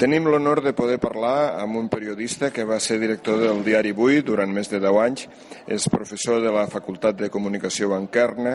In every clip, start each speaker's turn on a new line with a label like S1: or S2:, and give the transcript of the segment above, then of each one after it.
S1: Tenim l'honor de poder parlar amb un periodista que va ser director del diari Avui durant més de 10 anys, és professor de la Facultat de Comunicació Bancarna,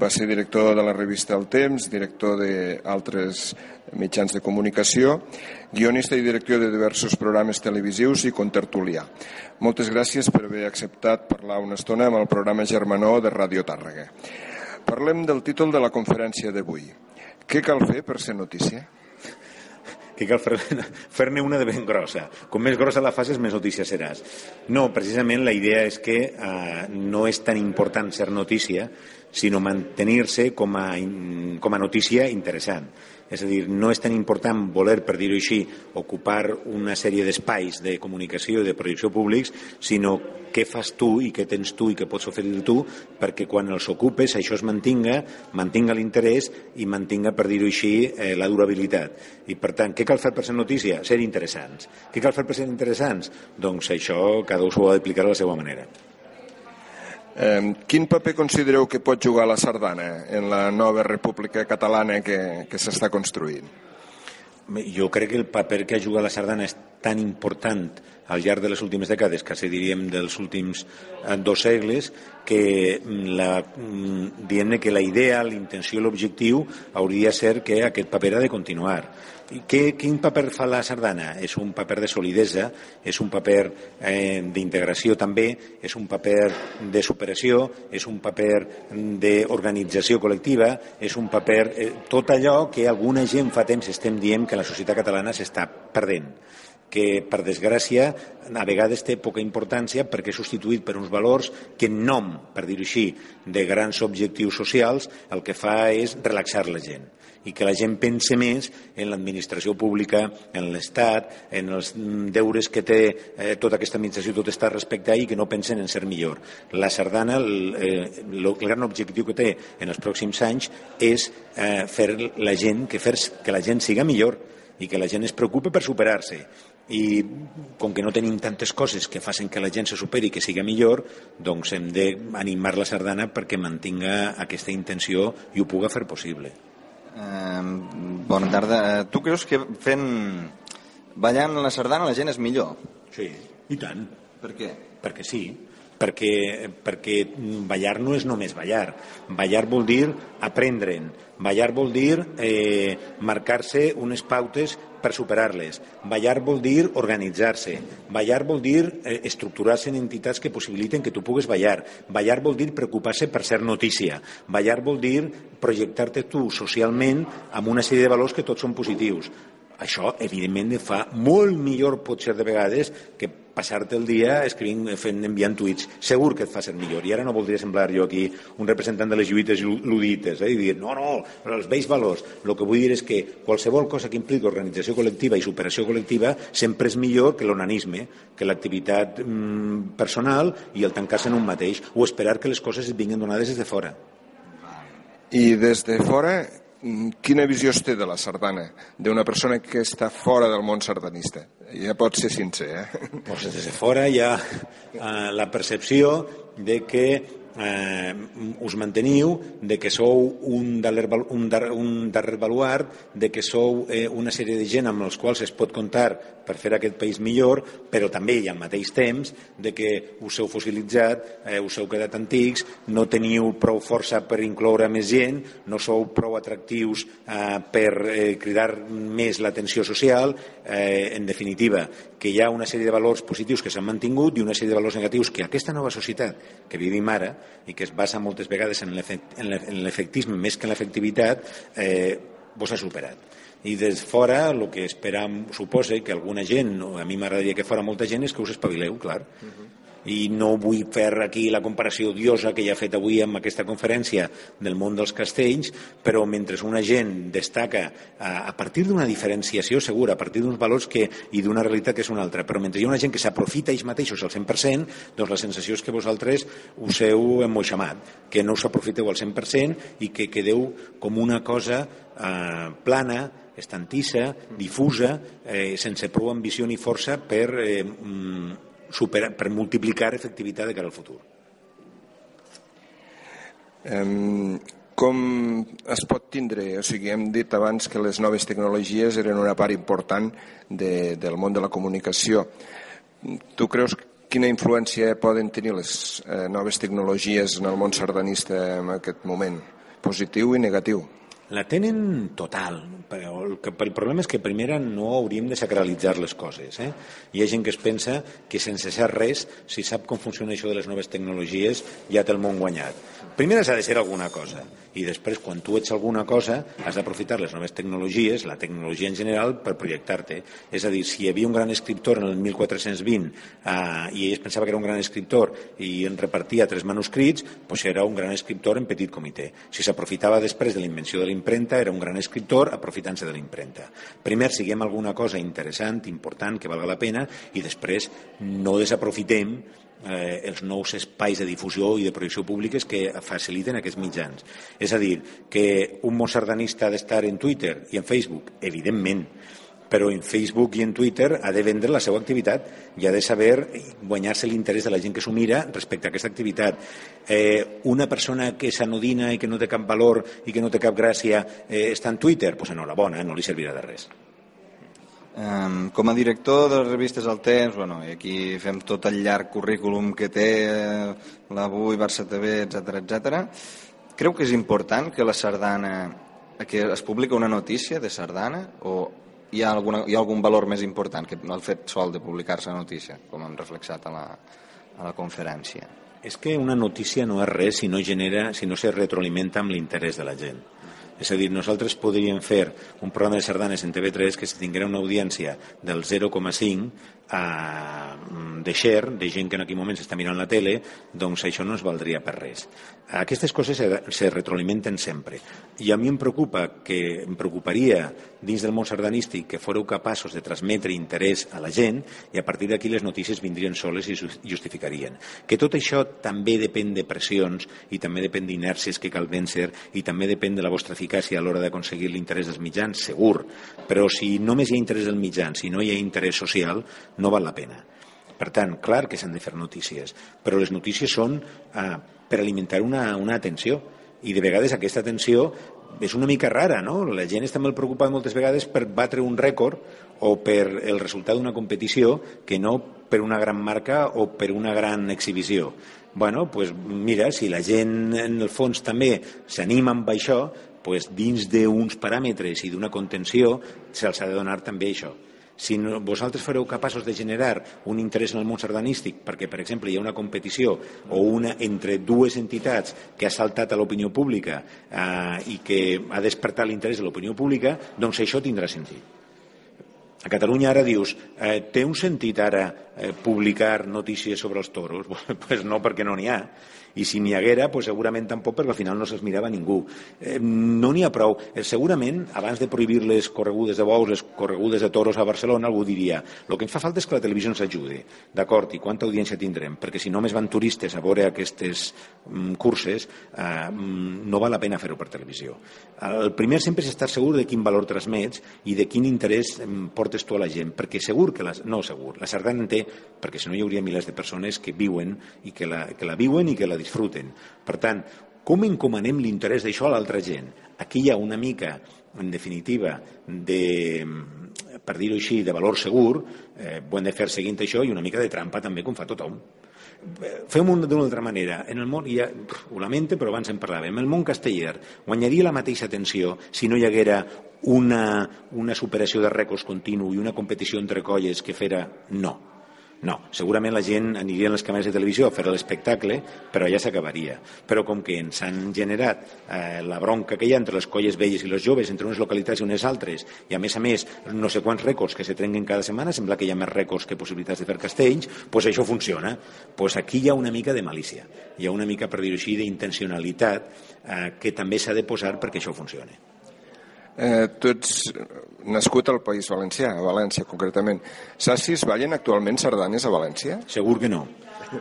S1: va ser director de la revista El Temps, director d'altres mitjans de comunicació, guionista i director de diversos programes televisius i contertulià. Moltes gràcies per haver acceptat parlar una estona amb el programa Germanó de Ràdio Tàrrega. Parlem del títol de la conferència d'avui. Què cal fer per ser notícia?
S2: Que cal fer-ne fer una de ben grossa. Com més grossa la fases, més notícia seràs. No, precisament la idea és que eh, no és tan important ser notícia, sinó mantenir-se com, a, com a notícia interessant. És a dir, no és tan important voler, per dir-ho així, ocupar una sèrie d'espais de comunicació i de projecció públics, sinó què fas tu i què tens tu i què pots oferir tu perquè quan els ocupes això es mantinga, mantinga l'interès i mantinga, per dir-ho així, eh, la durabilitat. I, per tant, què cal fer per ser notícia? Ser interessants. Què cal fer per ser interessants? Doncs això cada un s'ho ha d'aplicar a la seva manera.
S1: Eh, quin paper considereu que pot jugar la sardana en la nova república catalana que, que s'està construint?
S2: Jo crec que el paper que ha jugat la sardana és tan important al llarg de les últimes dècades, quasi diríem dels últims eh, dos segles, que mm, la, mm, dient que la idea, la intenció, l'objectiu hauria de ser que aquest paper ha de continuar què, quin paper fa la sardana? És un paper de solidesa, és un paper eh, d'integració també, és un paper de superació, és un paper d'organització col·lectiva, és un paper... Eh, tot allò que alguna gent fa temps estem dient que la societat catalana s'està perdent que, per desgràcia, a vegades té poca importància perquè és substituït per uns valors que en nom, per dir-ho així, de grans objectius socials, el que fa és relaxar la gent i que la gent pense més en l'administració pública, en l'Estat, en els deures que té eh, tota aquesta administració, tot està respecte i que no pensen en ser millor. La sardana, el, eh, el gran objectiu que té en els pròxims anys és eh, fer la gent, que, fer, que la gent siga millor i que la gent es preocupe per superar-se i com que no tenim tantes coses que facin que la gent se superi i que siga millor, doncs hem d'animar la sardana perquè mantinga aquesta intenció i ho puga fer possible.
S3: Eh, bona tarda. Tu creus que fent ballant la sardana la gent és millor?
S2: Sí, i tant.
S3: Per què?
S2: Perquè sí perquè, perquè ballar no és només ballar. Ballar vol dir aprendre'n. Ballar vol dir eh, marcar-se unes pautes per superar-les. Ballar vol dir organitzar-se. Ballar vol dir eh, estructurar-se en entitats que possibiliten que tu pugues ballar. Ballar vol dir preocupar-se per ser notícia. Ballar vol dir projectar-te tu socialment amb una sèrie de valors que tots són positius. Això, evidentment, fa molt millor, potser de vegades, que passar-te el dia escrivint, fent, enviant tuits. Segur que et fa ser millor. I ara no voldria semblar jo aquí un representant de les lluites ludites, eh? i dir, no, no, però els vells valors. El que vull dir és que qualsevol cosa que impliqui organització col·lectiva i superació col·lectiva sempre és millor que l'onanisme, que l'activitat mm, personal i el tancar-se en un mateix, o esperar que les coses et vinguin donades des de fora.
S1: I des de fora, quina visió es té de la sardana d'una persona que està fora del món sardanista? Ja pot ser sincer, eh?
S2: Pues des de fora hi ha eh, la percepció de que eh, us manteniu, de que sou un darrer, un, darrer, un darrer baluart, de que sou eh, una sèrie de gent amb els quals es pot comptar per fer aquest país millor, però també i al mateix temps de que us heu fossilitzat, eh, us heu quedat antics, no teniu prou força per incloure més gent, no sou prou atractius eh, per eh, cridar més l'atenció social, eh, en definitiva, que hi ha una sèrie de valors positius que s'han mantingut i una sèrie de valors negatius que aquesta nova societat que vivim ara i que es basa moltes vegades en l'efectisme més que en l'efectivitat, eh, vos ha superat. I des fora el que esperam, suposa que alguna gent, o a mi m'agradaria que fora molta gent, és que us espavileu, clar. Uh -huh i no vull fer aquí la comparació odiosa que ja he fet avui amb aquesta conferència del món dels castells, però mentre una gent destaca a, a partir d'una diferenciació segura, a partir d'uns valors que, i d'una realitat que és una altra, però mentre hi ha una gent que s'aprofita ells mateixos al 100%, doncs la sensació és que vosaltres us heu emmoixamat, que no us aprofiteu al 100% i que quedeu com una cosa eh, plana, estantissa, difusa, eh, sense prou ambició ni força per eh, mm, superar, per multiplicar efectivitat de cara al futur.
S1: Um, com es pot tindre? O sigui, hem dit abans que les noves tecnologies eren una part important de, del món de la comunicació. Tu creus quina influència poden tenir les eh, noves tecnologies en el món sardanista en aquest moment? Positiu i negatiu?
S2: La tenen total, però el, que, el problema és que primera no hauríem de sacralitzar les coses. Eh? Hi ha gent que es pensa que sense ser res, si sap com funciona això de les noves tecnologies, ja té el món guanyat. Primer s'ha de ser alguna cosa i després quan tu ets alguna cosa has d'aprofitar les noves tecnologies, la tecnologia en general, per projectar-te. És a dir, si hi havia un gran escriptor en el 1420 eh, i ell pensava que era un gran escriptor i en repartia tres manuscrits, doncs era un gran escriptor en petit comitè. Si s'aprofitava després de la invenció de l'impremta, era un gran escriptor aprofitant-se de l'impremta. Primer siguem alguna cosa interessant, important, que valga la pena, i després no desaprofitem eh, els nous espais de difusió i de projecció públiques que faciliten aquests mitjans. És a dir, que un món sardanista ha d'estar en Twitter i en Facebook, evidentment, però en Facebook i en Twitter ha de vendre la seva activitat i ha de saber guanyar-se l'interès de la gent que s'ho mira respecte a aquesta activitat. Eh, una persona que s'anodina i que no té cap valor i que no té cap gràcia eh, està en Twitter, doncs enhorabona, no li servirà de res.
S3: Um, com a director de les revistes El Temps, bueno, i aquí fem tot el llarg currículum que té eh, l'Avui, Barça TV, etc etc. creu que és important que la sardana que es publica una notícia de sardana o hi ha, alguna, hi ha algun valor més important que el fet sol de publicar-se notícia, com hem reflexat a la, a la conferència?
S2: És que una notícia no és res si no genera, si no se retroalimenta amb l'interès de la gent. És a dir, nosaltres podríem fer un programa de sardanes en TV3 que si tinguera una audiència del 0,5 eh, de share, de gent que en aquell moment s'està mirant la tele, doncs això no ens valdria per res. Aquestes coses se, se retroalimenten sempre. I a mi em preocupa que em preocuparia dins del món sardanístic que fóreu capaços de transmetre interès a la gent i a partir d'aquí les notícies vindrien soles i justificarien. Que tot això també depèn de pressions i també depèn d'inèrcies que cal vèncer i també depèn de la vostra eficàcia a l'hora d'aconseguir l'interès dels mitjans, segur. Però si només hi ha interès dels mitjans, si no hi ha interès social, no val la pena. Per tant, clar que s'han de fer notícies, però les notícies són eh, per alimentar una, una atenció i de vegades aquesta atenció és una mica rara, no? La gent està molt preocupada moltes vegades per batre un rècord o per el resultat d'una competició que no per una gran marca o per una gran exhibició. Bueno, pues mira, si la gent en el fons també s'anima amb això, pues dins d'uns paràmetres i d'una contenció se'ls ha de donar també això si no, vosaltres fareu capaços de generar un interès en el món sardanístic perquè, per exemple, hi ha una competició o una entre dues entitats que ha saltat a l'opinió pública eh, i que ha despertat l'interès de l'opinió pública, doncs això tindrà sentit. A Catalunya ara dius, eh, té un sentit ara eh, publicar notícies sobre els toros? Pues no, perquè no n'hi ha i si n'hi haguera, pues segurament tampoc perquè al final no se'ls mirava ningú. Eh, no n'hi ha prou. Eh, segurament, abans de prohibir les corregudes de bous, les corregudes de toros a Barcelona, algú diria el que ens fa falta és que la televisió ens ajudi. D'acord, i quanta audiència tindrem? Perquè si només van turistes a veure aquestes mm, curses, eh, mm, no val la pena fer-ho per televisió. El primer sempre és estar segur de quin valor transmets i de quin interès mm, portes tu a la gent, perquè segur que la, no segur, la sardana en té, perquè si no hi hauria milers de persones que viuen i que la, que la viuen i que la disfruten. Per tant, com encomanem l'interès d'això a l'altra gent? Aquí hi ha una mica, en definitiva, de, per dir-ho així, de valor segur, eh, ho hem de fer seguint això, i una mica de trampa també, com fa tothom. Fem-ho d'una altra manera. En el món, ja, ho lamento, però abans en parlàvem, el món casteller guanyaria la mateixa atenció si no hi haguera una, una superació de rècords continu i una competició entre colles que fera no no, segurament la gent aniria a les càmeres de televisió a fer l'espectacle, però ja s'acabaria. Però com que ens han generat eh, la bronca que hi ha entre les colles velles i les joves, entre unes localitats i unes altres, i a més a més no sé quants rècords que se trenquen cada setmana, sembla que hi ha més rècords que possibilitats de fer castells, doncs això funciona. Doncs aquí hi ha una mica de malícia, hi ha una mica, per dir-ho així, d'intencionalitat eh, que també s'ha de posar perquè això funcioni.
S1: Eh, tu ets nascut al País Valencià, a València concretament. Saps si es ballen actualment sardanes a València?
S2: Segur que no.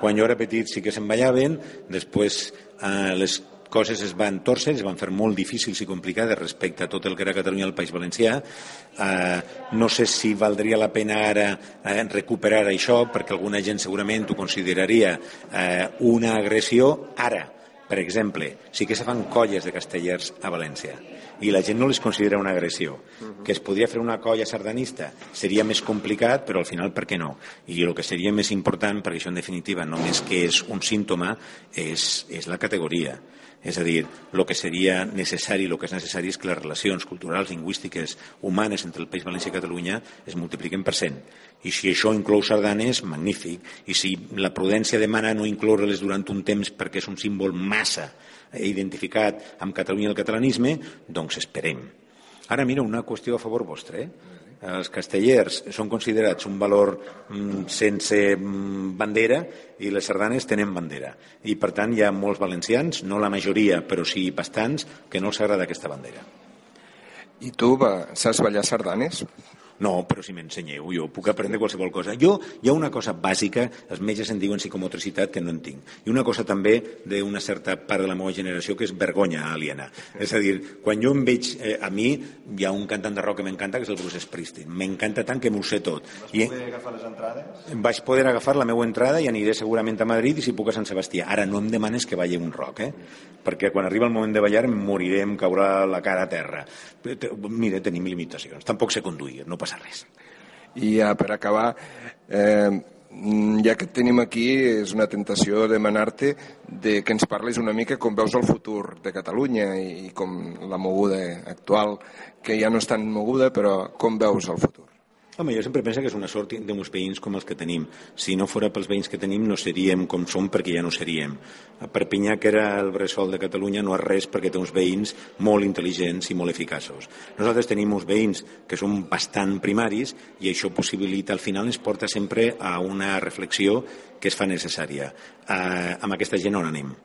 S2: Quan jo era petit sí que se'n ballaven, després eh, les coses es van torcer, es van fer molt difícils i complicades respecte a tot el que era Catalunya el País Valencià. Eh, no sé si valdria la pena ara eh, recuperar això, perquè alguna gent segurament ho consideraria eh, una agressió ara Per exemple, sí que se fan colles de castellers a València i la gent no les considera una agressió. Que es podria fer una colla sardanista seria més complicat, però al final per què no? I el que seria més important, perquè això en definitiva només que és un símptoma, és, és la categoria. És a dir, el que seria necessari, el que és necessari és que les relacions culturals, lingüístiques, humanes entre el País Valencià i Catalunya es multipliquen per cent. I si això inclou sardanes, magnífic. I si la prudència demana no incloure-les durant un temps perquè és un símbol massa identificat amb Catalunya i el catalanisme, doncs esperem. Ara, mira, una qüestió a favor vostre. Eh? Els castellers són considerats un valor mm, sense mm, bandera i les sardanes tenen bandera. I, per tant, hi ha molts valencians, no la majoria, però sí bastants, que no els agrada aquesta bandera.
S1: I tu saps ballar sardanes?
S2: No, però si m'ensenyeu, jo puc aprendre qualsevol cosa. Jo, hi ha una cosa bàsica, els metges en diuen psicomotricitat, que no en tinc. I una cosa també d'una certa part de la meva generació que és vergonya aliena. És a dir, quan jo em veig, eh, a mi hi ha un cantant de rock que m'encanta, que és el Bruce Springsteen. M'encanta tant que m'ho sé tot.
S3: Vas I, poder agafar les entrades?
S2: Vaig poder agafar la meva entrada i aniré segurament a Madrid i si puc a Sant Sebastià. Ara no em demanes que balli un rock, eh? perquè quan arriba el moment de ballar em moriré, em caurà la cara a terra. Mira, tenim limitacions. Tampoc sé conduir, no passa res.
S1: I ja per acabar, eh, ja que et tenim aquí, és una tentació demanar-te de que ens parlis una mica com veus el futur de Catalunya i com la moguda actual, que ja no és tan moguda, però com veus el futur?
S2: Home, jo sempre penso que és una sort d'uns veïns com els que tenim. Si no fora pels veïns que tenim, no seríem com som perquè ja no seríem. A Perpinyà, que era el bressol de Catalunya, no és res perquè té uns veïns molt intel·ligents i molt eficaços. Nosaltres tenim uns veïns que són bastant primaris i això possibilita, al final, ens porta sempre a una reflexió que es fa necessària. Eh, amb aquesta gent on anem?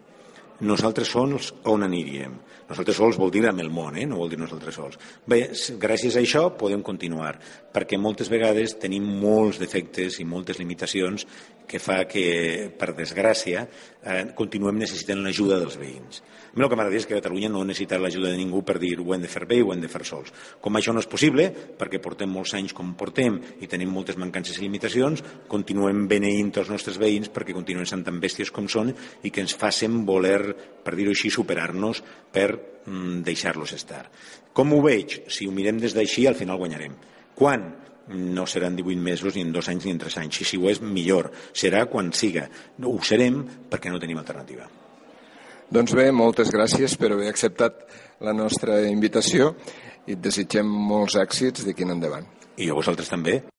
S2: Nosaltres sols on aniríem. Nosaltres sols vol dir amb el món, eh? no vol dir nosaltres sols. Bé, gràcies a això podem continuar, perquè moltes vegades tenim molts defectes i moltes limitacions que fa que, per desgràcia, eh, continuem necessitant l'ajuda dels veïns. A mi el que m'agradaria és que Catalunya no necessita l'ajuda de ningú per dir ho hem de fer bé i ho hem de fer sols. Com això no és possible, perquè portem molts anys com portem i tenim moltes mancances i limitacions, continuem beneint els nostres veïns perquè continuen sent tan bèsties com són i que ens facin voler, per dir-ho així, superar-nos per mm, deixar-los estar. Com ho veig? Si ho mirem des d'així, al final guanyarem. Quan? No seran 18 mesos, ni en dos anys, ni en tres anys. Si ho és, millor. Serà quan siga. Ho serem perquè no tenim alternativa.
S1: Doncs bé, moltes gràcies per haver acceptat la nostra invitació i et desitgem molts èxits d'aquí en endavant.
S2: I a vosaltres també.